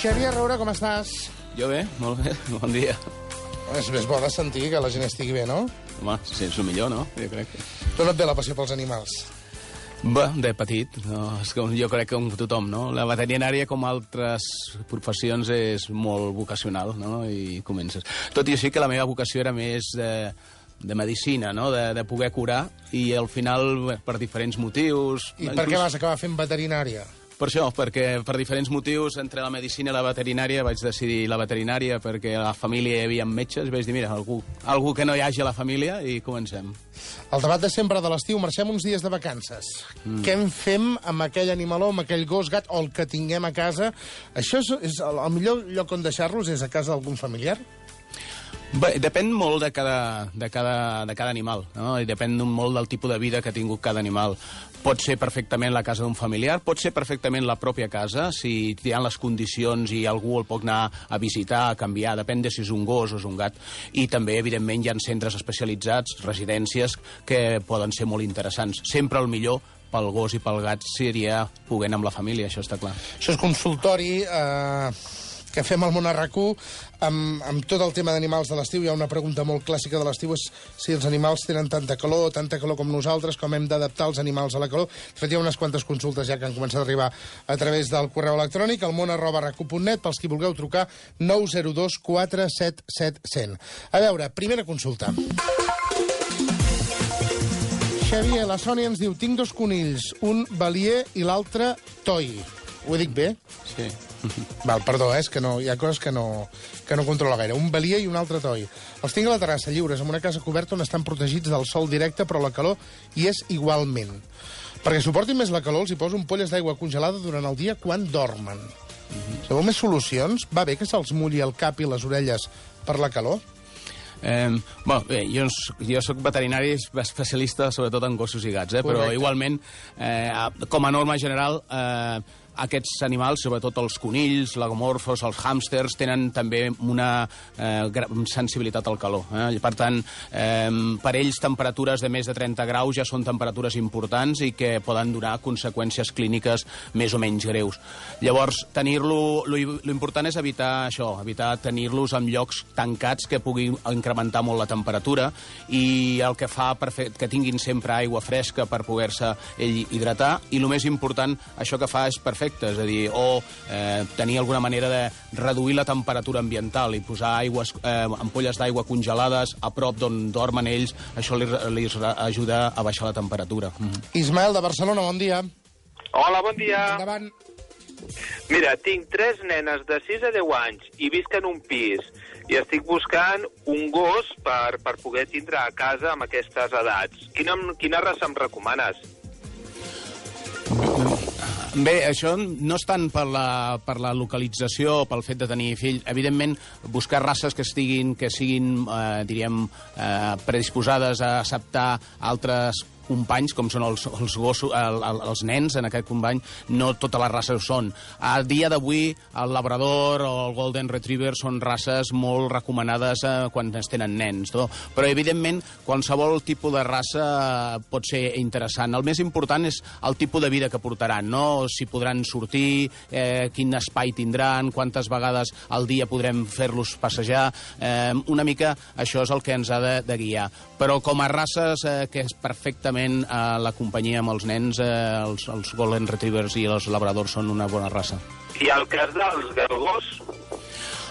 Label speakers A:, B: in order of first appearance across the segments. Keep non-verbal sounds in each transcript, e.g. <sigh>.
A: Xavier Roura, com estàs?
B: Jo bé, molt bé, bon dia.
A: És més bo de sentir que la gent estigui bé, no?
B: Home, sí, és el millor, no? Jo crec.
A: Tu no et ve la passió pels animals.
B: Bé, de petit, no? és com, jo crec que com tothom, no? La veterinària, com altres professions, és molt vocacional, no? I comences. Tot i així que la meva vocació era més de, de medicina, no? De, de poder curar, i al final, per diferents motius...
A: I per què vas acabar fent veterinària?
B: Per això, perquè per diferents motius, entre la medicina i la veterinària, vaig decidir la veterinària perquè a la família hi havia metges, i vaig dir, mira, algú, algú que no hi hagi a la família, i comencem.
A: El debat de sempre de l'estiu, marxem uns dies de vacances. Mm. Què en fem amb aquell animaló, amb aquell gos, gat, o el que tinguem a casa? Això és, és el, el millor lloc on deixar-los és a casa d'algun familiar?
B: Bé, depèn molt de cada, de cada, de cada animal, no? i depèn molt del tipus de vida que ha tingut cada animal. Pot ser perfectament la casa d'un familiar, pot ser perfectament la pròpia casa, si hi ha les condicions i algú el pot anar a visitar, a canviar, depèn de si és un gos o és un gat. I també, evidentment, hi ha centres especialitzats, residències, que poden ser molt interessants. Sempre el millor pel gos i pel gat seria anar amb la família, això està clar.
A: Això és consultori... Eh que fem al rac amb, amb tot el tema d'animals de l'estiu. Hi ha una pregunta molt clàssica de l'estiu, és si els animals tenen tanta calor, tanta calor com nosaltres, com hem d'adaptar els animals a la calor. De fet, hi ha unes quantes consultes ja que han començat a arribar a través del correu electrònic, al món arroba rac1.net, pels qui vulgueu trucar 902 477 100. A veure, primera consulta. Xavier, la Sònia ens diu, tinc dos conills, un Balier i l'altre Toi. Ho dic bé?
B: Sí.
A: Val, perdó, eh, és que no, hi ha coses que no, que no controla gaire. Un Balier i un altre Toi. Els tinc a la terrassa lliures, en una casa coberta on estan protegits del sol directe, però la calor hi és igualment. Perquè suportin més la calor, els hi poso polles d'aigua congelada durant el dia quan dormen. Mm -hmm. Sabeu més solucions? Va bé que se'ls mulli el cap i les orelles per la calor?
B: Eh, bueno, bé, jo, jo sóc veterinari especialista sobretot en gossos i gats, eh, però igualment, eh, com a norma general, eh, aquests animals, sobretot els conills, lagomorfos, els hàmsters, tenen també una eh, sensibilitat al calor. Eh? Per tant, eh, per ells temperatures de més de 30 graus ja són temperatures importants i que poden donar conseqüències clíniques més o menys greus. Llavors, tenir-lo... L'important és evitar això, evitar tenir-los en llocs tancats que puguin incrementar molt la temperatura i el que fa per fer que tinguin sempre aigua fresca per poder-se hidratar i el més important, això que fa és perfecte efecte, és a dir, o eh, tenir alguna manera de reduir la temperatura ambiental i posar aigües, eh, ampolles d'aigua congelades a prop d'on dormen ells, això li, li ajuda a baixar la temperatura. Mm -hmm.
A: Ismael, de Barcelona, bon dia.
C: Hola, bon dia.
A: Endavant.
C: Mira, tinc tres nenes de 6 a 10 anys i visc en un pis i estic buscant un gos per, per poder tindre a casa amb aquestes edats. Quina, quina raça em recomanes?
B: Bé, això no és tant per la, per la localització, pel fet de tenir fill. Evidentment, buscar races que estiguin, que siguin, eh, diríem, eh, predisposades a acceptar altres companys, com són els, els, gossos, el, el, els nens en aquest company, no totes les races ho són. A dia d'avui, el Labrador o el Golden Retriever són races molt recomanades eh, quan es tenen nens, no? però evidentment qualsevol tipus de raça pot ser interessant. El més important és el tipus de vida que portaran, no? si podran sortir, eh, quin espai tindran, quantes vegades al dia podrem fer-los passejar. Eh, una mica això és el que ens ha de, de guiar. Però com a races eh, que és perfectament realment eh, la companyia amb els nens, eh, els, els Golden Retrievers i els Labradors són una bona raça.
C: I el cas dels galgos?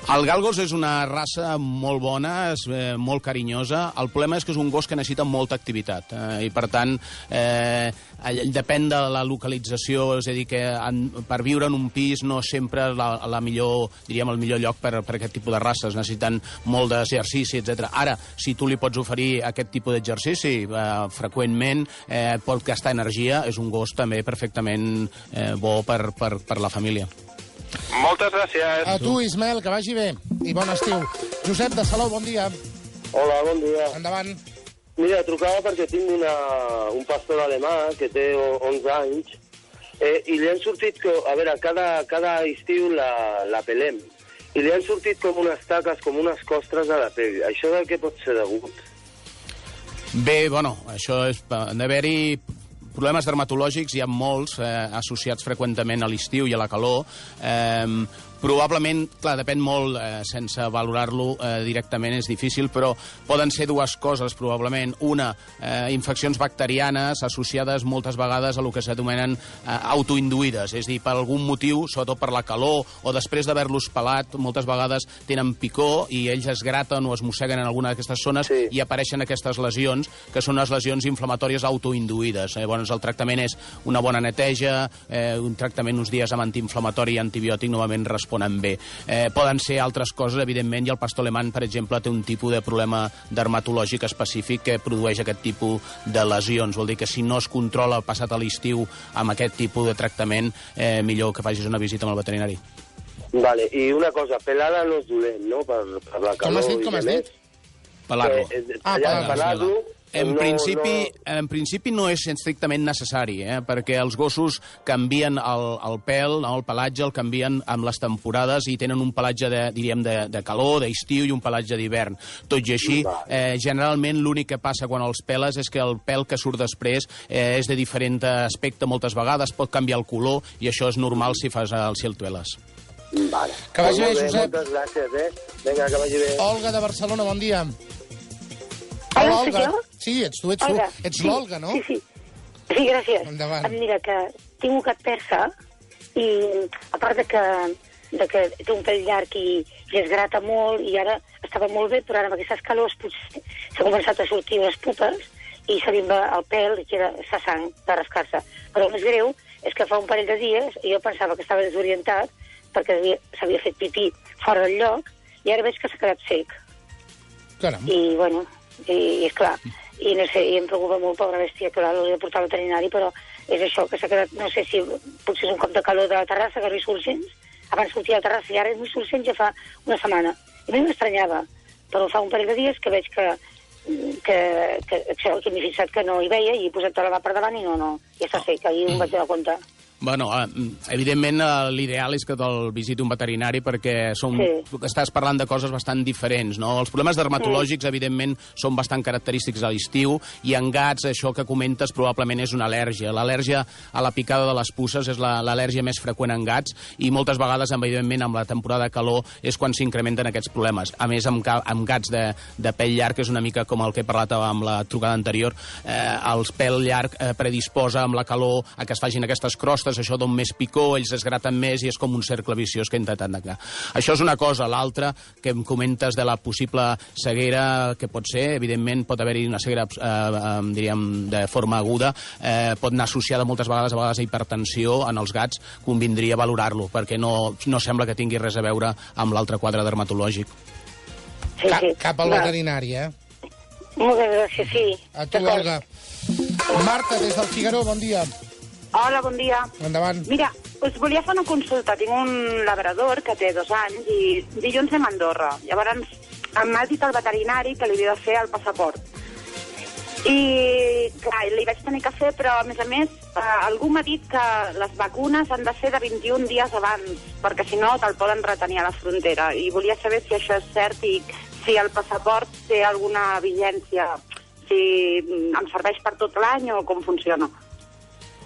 B: El galgos és una raça molt bona, és eh, molt carinyosa. El problema és que és un gos que necessita molta activitat eh, i, per tant, eh, depèn de la localització, és a dir, que en, per viure en un pis no sempre la, la millor, diríem, el millor lloc per, per aquest tipus de races. Necessiten molt d'exercici, etc. Ara, si tu li pots oferir aquest tipus d'exercici eh, freqüentment, eh, pot gastar energia, és un gos també perfectament eh, bo per, per, per la família.
C: Moltes gràcies.
A: A tu, Ismael, que vagi bé. I bon estiu. Josep de Salou, bon dia.
D: Hola, bon dia.
A: Endavant.
D: Mira, trucava perquè tinc una, un pastor alemà que té 11 anys eh, i li han sortit, que, a veure, cada, cada estiu la, la pelem i li han sortit com unes taques, com unes costres a la pell. Això de què pot ser degut?
B: Bé, bueno, això és... Han d'haver-hi problemes dermatològics hi ha molts eh, associats freqüentament a l'estiu i a la calor. Eh, Probablement, clar, depèn molt, eh, sense valorar-lo eh, directament és difícil, però poden ser dues coses, probablement. Una, eh, infeccions bacterianes associades moltes vegades a lo que s'anomenen eh, autoinduïdes, és a dir, per algun motiu, sobretot per la calor, o després d'haver-los pelat, moltes vegades tenen picor i ells es graten o es mosseguen en alguna d'aquestes zones
D: Sí.
B: i apareixen aquestes lesions, que són les lesions inflamatòries autoinduïdes. Eh, Llavors, el tractament és una bona neteja, eh, un tractament uns dies amb antiinflamatori i antibiòtic normalment responen bé. Eh, poden ser altres coses, evidentment, i el pastor alemany, per exemple, té un tipus de problema dermatològic específic que produeix aquest tipus de lesions. Vol dir que si no es controla passat a l'estiu amb aquest tipus de tractament, eh, millor que facis una visita amb el veterinari.
D: Vale, i una cosa, pelada no és dolent, no?, per, per la
A: Com
D: calor
A: has dit, com has dit?
B: Pelar-lo.
D: Eh, eh,
A: Ah, pelar-lo...
B: En,
D: no,
B: principi,
D: No...
B: en principi no és estrictament necessari, eh? perquè els gossos canvien el, el pèl, no? el pelatge, el canvien amb les temporades i tenen un pelatge, de, diríem, de, de calor, d'estiu i un pelatge d'hivern. Tot i així, eh, generalment l'únic que passa quan els peles és que el pèl que surt després eh, és de diferent aspecte moltes vegades, pot canviar el color i això és normal si fas el si el tueles.
D: Vale.
A: Que vagi bé, Josep.
D: Moltes gràcies, eh? Vinga, que vagi bé.
A: Olga de Barcelona, bon dia.
E: Hola,
A: Olga.
E: soc jo?
A: Sí, ets tu, ets
E: Olga.
A: tu. Ets
E: sí,
A: l'Olga, no?
E: Sí, sí. Sí, gràcies.
A: Endavant.
E: Em Mira, que tinc un gat persa i a part de que, de que té un pèl llarg i, i es grata molt i ara estava molt bé, però ara amb aquestes calors potser s'ha començat a sortir les pupes i se li va el pèl i queda, fa sang de rascar-se. Però el més greu és que fa un parell de dies jo pensava que estava desorientat perquè havia- s'havia fet pipí fora del lloc i ara veig que s'ha quedat sec.
A: Caram.
E: I, bueno, i, i és clar, i no sé, i em preocupa molt, pobra bèstia, que l'he de portar al veterinari, però és això, que s'ha quedat, no sé si potser és un cop de calor de la terrassa, que no hi abans sortia a la terrassa i ara no hi ja fa una setmana. I a mi m'estranyava, però fa un parell de dies que veig que que, que, que, que m'he fixat que no hi veia i he posat la mà per davant i no, no, ja està sec, ahir em vaig donar compte.
B: Bueno, eh, evidentment eh, l'ideal és que te'l visiti un veterinari perquè són,
E: Sí.
B: estàs parlant de coses bastant diferents, no? Els problemes dermatològics, evidentment, són bastant característics a l'estiu i en gats això que comentes probablement és una al·lèrgia. L'al·lèrgia a la picada de les puces és la- l'al·lèrgia més freqüent en gats i moltes vegades, evidentment, amb la temporada de calor és quan s'incrementen aquests problemes. A més, amb, amb gats de, de pell llarg, que és una mica com el que he parlat amb la trucada anterior, eh, el pèl llarg eh, predisposa amb la calor a que es facin aquestes crostes, això don més picor, ells es graten més i és com un cercle viciós que he intentat tancar. Això és una cosa. L'altra, que em comentes de la possible ceguera, que pot ser, evidentment, pot haver-hi una ceguera, eh, eh, diríem, de forma aguda, eh, pot anar associada moltes vegades a vegades a hipertensió en els gats, convindria valorar-lo, perquè no, no sembla que tingui res a veure amb l'altre quadre dermatològic.
E: Sí,
A: Cap,
E: sí.
A: cap al
E: Va,
A: veterinari, eh?
E: Moltes gràcies, sí.
A: A tu. Olga. Marta, des del Figaro, bon dia.
F: Hola, bon dia.
A: Endavant.
F: Mira, us volia fer una consulta. Tinc un labrador que té dos anys i dilluns anem a Andorra. Llavors m'ha dit el veterinari que li havia de fer el passaport. I, clar, li vaig tenir que fer, però, a més a més, eh, algú m'ha dit que les vacunes han de ser de 21 dies abans, perquè si no te'l poden retenir a la frontera. I volia saber si això és cert i si el passaport té alguna vigència, si em serveix per tot l'any o com funciona.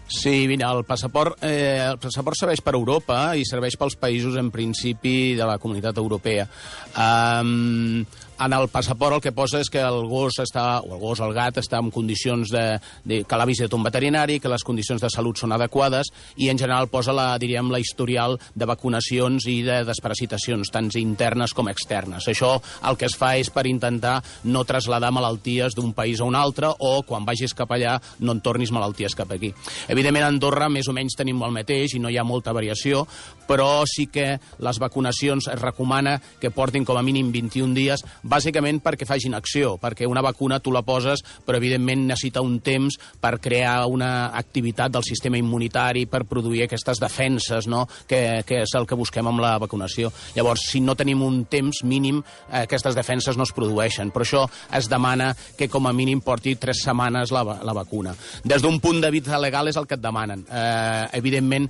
B: Sí, mira, el passaport, eh, el passaport serveix per Europa i serveix pels països, en principi, de la comunitat europea. Um, en el passaport el que posa és que el gos està, o el gos o el gat està en condicions de, de que l'ha visitat un veterinari, que les condicions de salut són adequades i en general posa la, diríem, la historial de vacunacions i de desparasitacions, tant internes com externes. Això el que es fa és per intentar no traslladar malalties d'un país a un altre o quan vagis cap allà no en tornis malalties cap aquí. Evidentment a Andorra més o menys tenim el mateix i no hi ha molta variació, però sí que les vacunacions es recomana que portin com a mínim 21 dies bàsicament perquè facin acció, perquè una vacuna tu la poses, però evidentment necessita un temps per crear una activitat del sistema immunitari, per produir aquestes defenses, no?, que, que és el que busquem amb la vacunació. Llavors, si no tenim un temps mínim, eh, aquestes defenses no es produeixen. Per això es demana que com a mínim porti tres setmanes la, la vacuna. Des d'un punt de vista legal és el que et demanen. Eh, evidentment,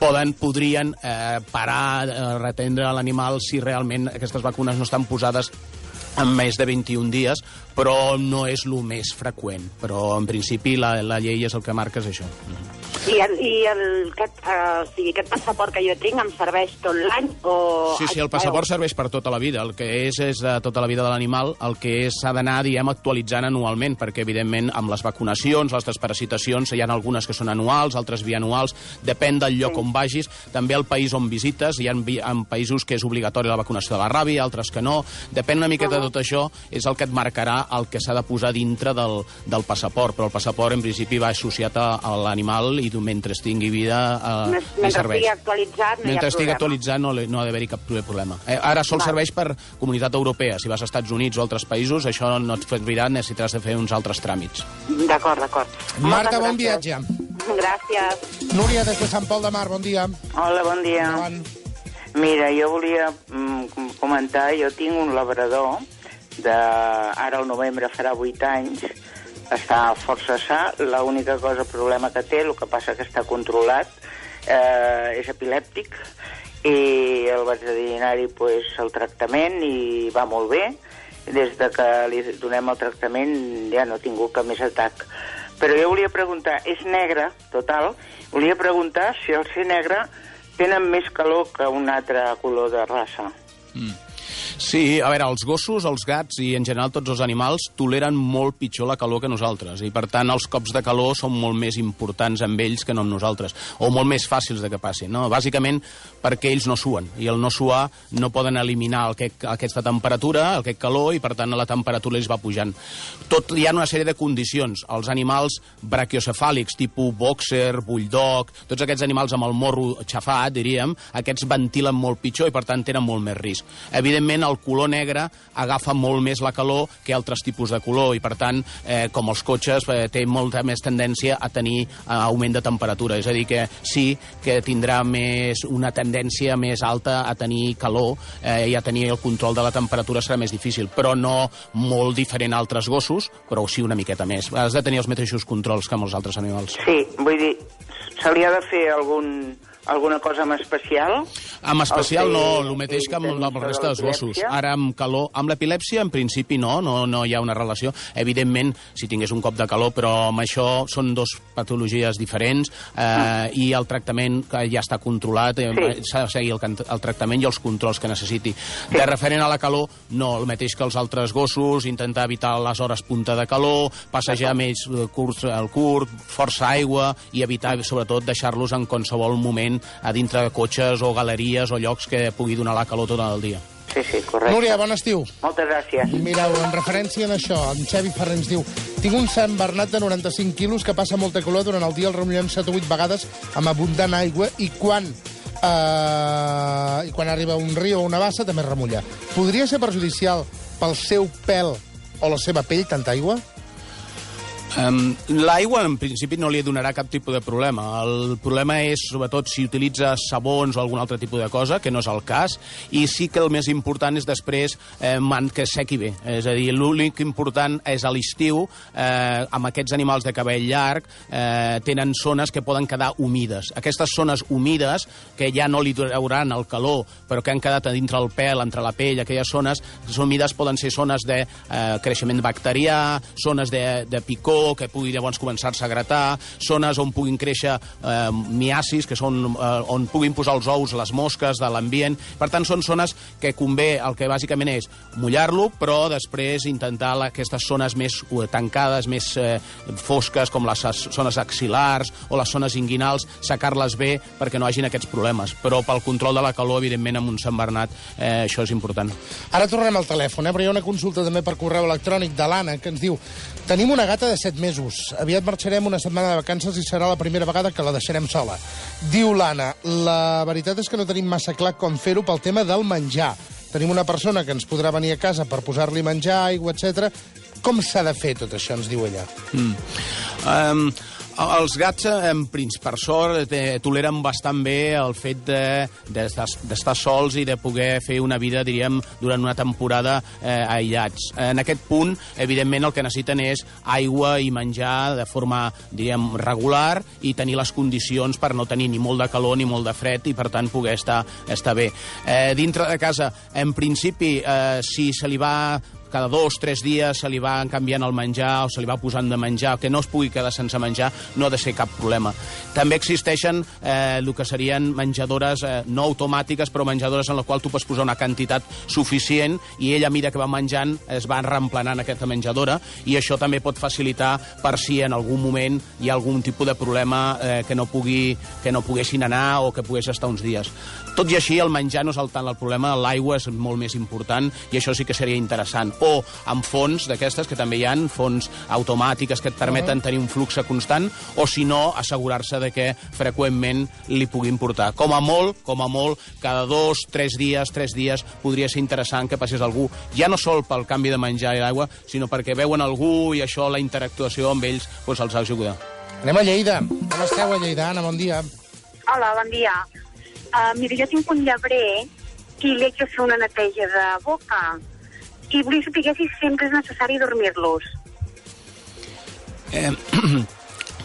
B: poden, podrien eh, parar, eh, retendre l'animal si realment aquestes vacunes no estan posades en més de 21 dies, però no és el més freqüent. Però, en principi, la, la llei és el que marca és això.
F: I, el, i el, aquest, uh, o sigui, aquest passaport que jo tinc em serveix tot l'any o...
B: Sí, sí, el passaport serveix per tota la vida. El que és és de tota la vida de l'animal, el que s'ha d'anar, diguem, actualitzant anualment, perquè, evidentment, amb les vacunacions, les desparasitacions, hi ha algunes que són anuals, altres bianuals, depèn del lloc sí. on vagis, també el país on visites, hi ha en països que és obligatori la vacunació de la ràbia, altres que no, depèn una miqueta de tot això, és el que et marcarà el que s'ha de posar dintre del, del passaport, però el passaport en principi va associat a, a l'animal i mentre tingui vida eh,
F: mentre serveix. estigui actualitzat no
B: mentre
F: hi ha
B: estigui actualitzat no, no ha d'haver-hi cap problema. Eh, ara sol serveix per comunitat europea. Si vas als Estats Units o altres països, això no et servirà, necessitaràs de fer uns altres tràmits.
F: D'acord, d'acord.
A: Marta, bon viatge.
F: Gràcies.
A: Núria, des de Sant Pol de Mar, bon dia.
G: Hola, bon dia.
A: Endavant.
G: Mira, jo volia mm, comentar, jo tinc un labrador, de, ara al novembre farà 8 anys, està força sa, l'única cosa, problema que té, el que passa que està controlat, eh, és epilèptic, i el veterinari pues, el tractament i va molt bé, des de que li donem el tractament ja no ha tingut cap més atac. Però jo volia preguntar, és negre, total, volia preguntar si el ser negre tenen més calor que un altre color de raça.
B: Mm. Sí, a veure, els gossos, els gats i en general tots els animals toleren molt pitjor la calor que nosaltres i per tant els cops de calor són molt més importants amb ells que no amb nosaltres o molt més fàcils de que passin, no? Bàsicament perquè ells no suen i el no suar no poden eliminar aquest, aquesta temperatura, aquest calor i per tant la temperatura els va pujant. Tot hi ha una sèrie de condicions. Els animals brachiocefàlics, tipus boxer, bulldog, tots aquests animals amb el morro xafat, diríem, aquests ventilen molt pitjor i per tant tenen molt més risc. Evidentment, el color negre agafa molt més la calor que altres tipus de color i, per tant, eh, com els cotxes, eh, té molta més tendència a tenir eh, augment de temperatura. És a dir, que sí que tindrà més una tendència més alta a tenir calor eh, i a tenir el control de la temperatura serà més difícil, però no molt diferent a altres gossos, però sí una miqueta més. Has de tenir els mateixos controls que amb els altres animals.
G: Sí, vull dir, se li ha de fer algun alguna cosa amb especial?
B: Amb especial no, el mateix que amb la resta dels gossos. Ara amb calor, amb l'epilèpsia en principi no, no, no hi ha una relació. Evidentment, si tingués un cop de calor, però amb això són dos patologies diferents eh, mm. i el tractament que ja està controlat, eh, sí. s'ha de seguir el, el tractament i els controls que necessiti. Sí. De referent a la calor, no, el mateix que els altres gossos, intentar evitar les hores punta de calor, passejar més eh, curt, el curt, força aigua i evitar, sobretot, deixar-los en qualsevol moment a dintre de cotxes o galeries o llocs que pugui donar la calor tot el dia.
G: Sí, sí, correcte.
A: Núria, bon estiu.
G: Moltes gràcies.
A: Mireu, en referència a això, en Xavi Ferrer ens diu tinc un Sant Bernat de 95 quilos que passa molta calor durant el dia, el remullem 7 o 8 vegades amb abundant aigua i quan Uh, i quan arriba un riu o una bassa també remulla. Podria ser perjudicial pel seu pèl o la seva pell tanta aigua?
B: Um, L'aigua, en principi, no li donarà cap tipus de problema. El problema és, sobretot, si utilitza sabons o algun altre tipus de cosa, que no és el cas, i sí que el més important és després eh, que sequi bé. És a dir, l'únic important és a l'estiu, eh, amb aquests animals de cabell llarg, eh, tenen zones que poden quedar humides. Aquestes zones humides, que ja no li trauran el calor, però que han quedat a dintre el pèl, entre la pell, aquelles zones, humides poden ser zones de eh, creixement bacterià, zones de, de picor, que pugui llavors començar-se a gratar, zones on puguin créixer eh, miacis, que són eh, on puguin posar els ous les mosques de l'ambient. Per tant, són zones que convé, el que bàsicament és mullar-lo, però després intentar aquestes zones més eh, tancades, més eh, fosques, com les zones axilars o les zones inguinals, secar-les bé perquè no hagin aquests problemes. Però pel control de la calor, evidentment, amb un Sant Bernat, eh, això és important.
A: Ara tornem al telèfon, eh? però hi ha una consulta també per correu electrònic de l'Anna, que ens diu Tenim una gata de 7 mesos. Aviat marxarem una setmana de vacances i serà la primera vegada que la deixarem sola. Diu l'Anna, la veritat és que no tenim massa clar com fer-ho pel tema del menjar. Tenim una persona que ens podrà venir a casa per posar-li menjar, aigua, etc. Com s'ha de fer tot això, ens diu ella? Mm.
B: Um, els gats, en principi, per sort, eh, toleren bastant bé el fet d'estar de, de, sols i de poder fer una vida, diríem, durant una temporada eh, aïllats. En aquest punt, evidentment, el que necessiten és aigua i menjar de forma, diríem, regular i tenir les condicions per no tenir ni molt de calor ni molt de fred i, per tant, poder estar, estar bé. Eh, dintre de casa, en principi, eh, si se li va cada dos, tres dies se li va canviant el menjar o se li va posant de menjar, que no es pugui quedar sense menjar, no ha de ser cap problema. També existeixen eh, el que serien menjadores eh, no automàtiques, però menjadores en la qual tu pots posar una quantitat suficient i ella, a mesura que va menjant, es va reemplenant aquesta menjadora i això també pot facilitar per si en algun moment hi ha algun tipus de problema eh, que, no pugui, que no poguessin anar o que pogués estar uns dies. Tot i així, el menjar no és el tant el problema, l'aigua és molt més important i això sí que seria interessant. O amb fonts d'aquestes, que també hi han, fonts automàtiques que et permeten tenir un flux constant, o si no, assegurar-se de que freqüentment li puguin portar. Com a molt, com a molt, cada dos, tres dies, tres dies, podria ser interessant que passés algú, ja no sol pel canvi de menjar i d'aigua, sinó perquè veuen algú i això, la interactuació amb ells, doncs els ajuda.
A: Anem a Lleida. Com esteu a Lleida, Anna? Bon dia.
F: Hola, bon dia. Uh, mira, jo tinc un llebrer i li haig de fer una neteja de boca. I volia saber si sempre és necessari dormir-los.
B: Eh, <clears throat>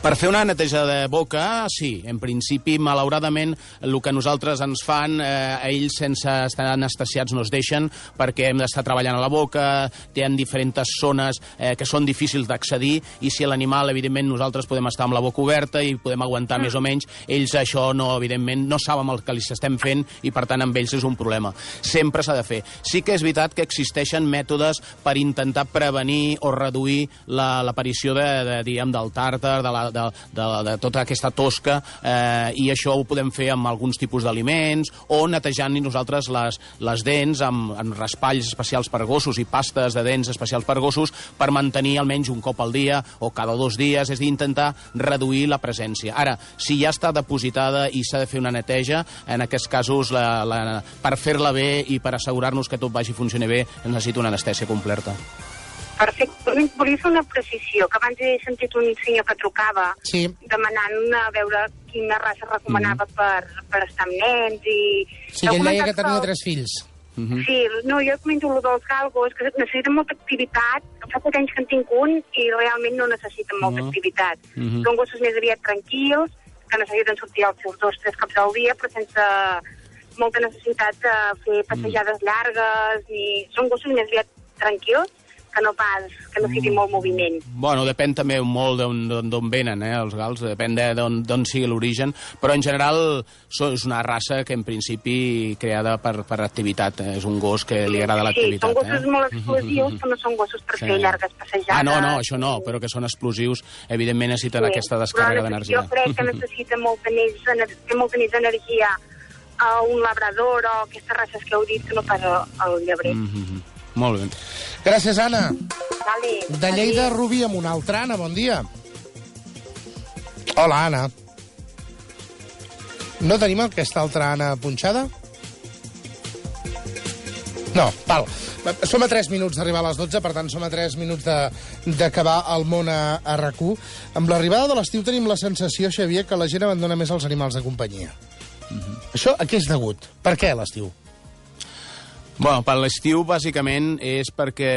B: per fer una neteja de boca, sí. En principi, malauradament, el que nosaltres ens fan, eh, ells sense estar anestesiats no es deixen perquè hem d'estar treballant a la boca, tenen diferents zones eh, que són difícils d'accedir i si l'animal, evidentment, nosaltres podem estar amb la boca oberta i podem aguantar més o menys, ells això no, evidentment, no saben el que li estem fent i, per tant, amb ells és un problema. Sempre s'ha de fer. Sí que és veritat que existeixen mètodes per intentar prevenir o reduir la- l'aparició de, de, diguem, del tàrtar, de, la, de, de, de tota aquesta tosca, eh, i això ho podem fer amb alguns tipus d'aliments o netejant nosaltres les, les dents amb, amb raspalls especials per gossos i pastes de dents especials per gossos per mantenir almenys un cop al dia o cada dos dies, és a dir, intentar reduir la presència. Ara, si ja està depositada i s'ha de fer una neteja, en aquests casos, la, la, per fer-la bé i per assegurar-nos que tot vagi funcionar bé, es necessita una anestèsia completa.
F: Perfecte. Volia fer una precisió, que abans he sentit un senyor que trucava
A: Sí.
F: demanant a veure quina raça recomanava per, per estar amb nens i...
A: Sí, ell deia que tenia tres fills.
F: Sí, no, jo comento el dels galgos, que necessiten molta activitat. Fa quatre anys que en tinc un i realment no necessiten molta
B: Mhm.
F: activitat.
B: Mhm.
F: Són gossos més aviat tranquils, que necessiten sortir els seus dos, tres cops al dia, però sense molta necessitat de fer passejades llargues, ni... Són gossos més aviat tranquils, que no pas, que necessitin molt moviment.
B: Bueno, depèn també molt d'on- venen, eh, els gals, depèn de d'on d'on sigui l'origen, però en general és una raça que en principi creada per, per activitat, eh? és un gos que li agrada
F: Sí,
B: l'activitat.
F: són gossos
B: eh?
F: molt explosius, però no són gossos per
B: Sí.
F: fer llargues passejades.
B: Ah, no, no, això no, però que són explosius, evidentment necessiten aquesta descàrrega d'energia.
F: Jo crec que necessita molta més, ener- té molta més energia a un labrador o aquestes races que heu dit que no pas el llebrer. Mm.
B: Mhm. Molt bé.
A: Gràcies, Anna.
F: Vale.
A: De Lleida a Rubí amb una altra. Anna, bon dia. Hola, Anna. No tenim aquesta altra Anna punxada? No, val. Som a 3 minuts d'arribar a les 12, per tant, som a 3 minuts de- d'acabar el món a, a rac Amb l'arribada de l'estiu tenim la sensació, Xavier, que la gent abandona més els animals de companyia. Això a què és degut? Per què l'estiu?
B: Bueno, per l'estiu, bàsicament, és perquè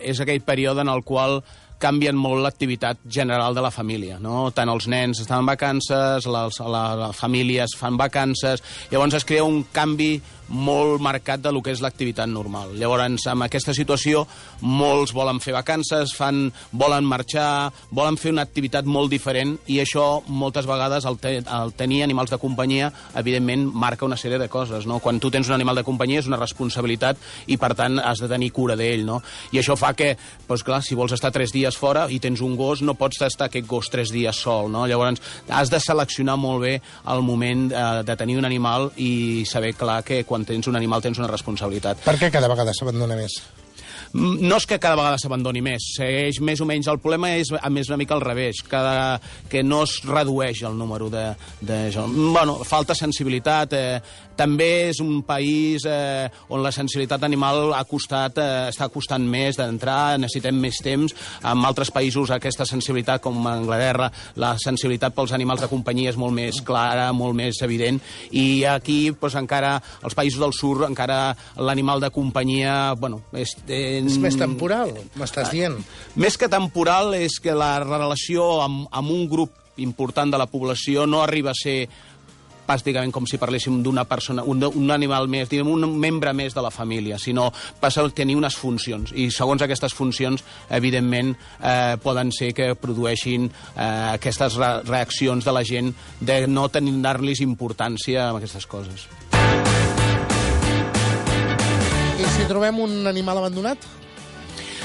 B: és aquell període en el qual canvien molt l'activitat general de la família, no? Tant els nens estan en vacances, les, la, les famílies fan vacances, llavors es crea un canvi molt marcat de lo que és l'activitat normal. Llavors, amb aquesta situació, molts volen fer vacances, fan, volen marxar, volen fer una activitat molt diferent i això, moltes vegades, el, te, el tenir animals de companyia, evidentment, marca una sèrie de coses, no? Quan tu tens un animal de companyia és una responsabilitat i, per tant, has de tenir cura d'ell, no? I això fa que, doncs clar, si vols estar tres dies fora i tens un gos, no pots estar aquest gos tres dies sol, no? Llavors, has de seleccionar molt bé el moment eh, de tenir un animal i saber, clar, que quan tens un animal tens una responsabilitat.
A: Per què cada vegada s'abandona més?
B: Mm, No és que cada vegada s'abandoni més, segueix més o menys. El problema és a més una mica al revés, cada, que no es redueix el número de... de bueno, falta sensibilitat. Eh, també és un país eh, on la sensibilitat animal ha costat, eh, està costant més d'entrar, necessitem més temps. En altres països aquesta sensibilitat, com a Anglaterra, la sensibilitat pels animals de companyia és molt més clara, molt més evident, i aquí doncs, encara, als països del sud, encara l'animal de companyia, bueno, és, eh,
A: És més temporal, m'estàs dient.
B: més que temporal és que la relació amb, amb un grup important de la població no arriba a ser pràcticament com si parléssim d'una persona, un, un animal més, diguem, un membre més de la família, sinó passa a tenir unes funcions. I segons aquestes funcions, evidentment, eh, poden ser que produeixin eh, aquestes re reaccions de la gent de no tenir-los importància en aquestes coses.
A: I si trobem un animal abandonat?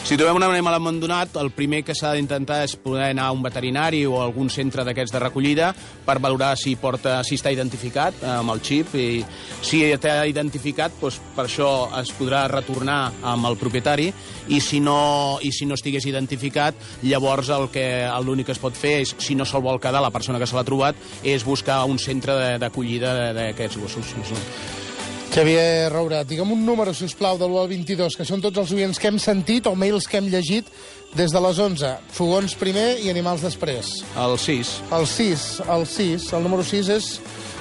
B: Si trobem un animal abandonat, el primer que s'ha d'intentar és poder anar a un veterinari o a algun centre d'aquests de recollida per valorar si porta si està identificat eh, amb el xip i si està identificat, doncs, per això es podrà retornar amb el propietari i si no, i si no estigués identificat, llavors el que l'únic que es pot fer és, si no se'l vol quedar la persona que se l'ha trobat, és buscar un centre d'acollida d'aquests gossos.
A: Xavier Roura, digue'm un número, si us plau, de l'1 al 22, que són tots els oients que hem sentit o mails que hem llegit des de les 11. Fogons primer i animals després.
B: El 6.
A: El 6, el 6, el número 6 és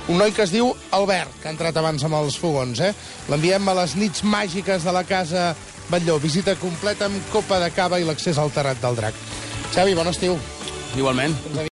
A: un noi que es diu Albert, que ha entrat abans amb els fogons, eh? L'enviem a les nits màgiques de la casa Batlló. Visita completa amb copa de cava i l'accés al terrat del drac. Xavi, bon estiu.
B: Igualment.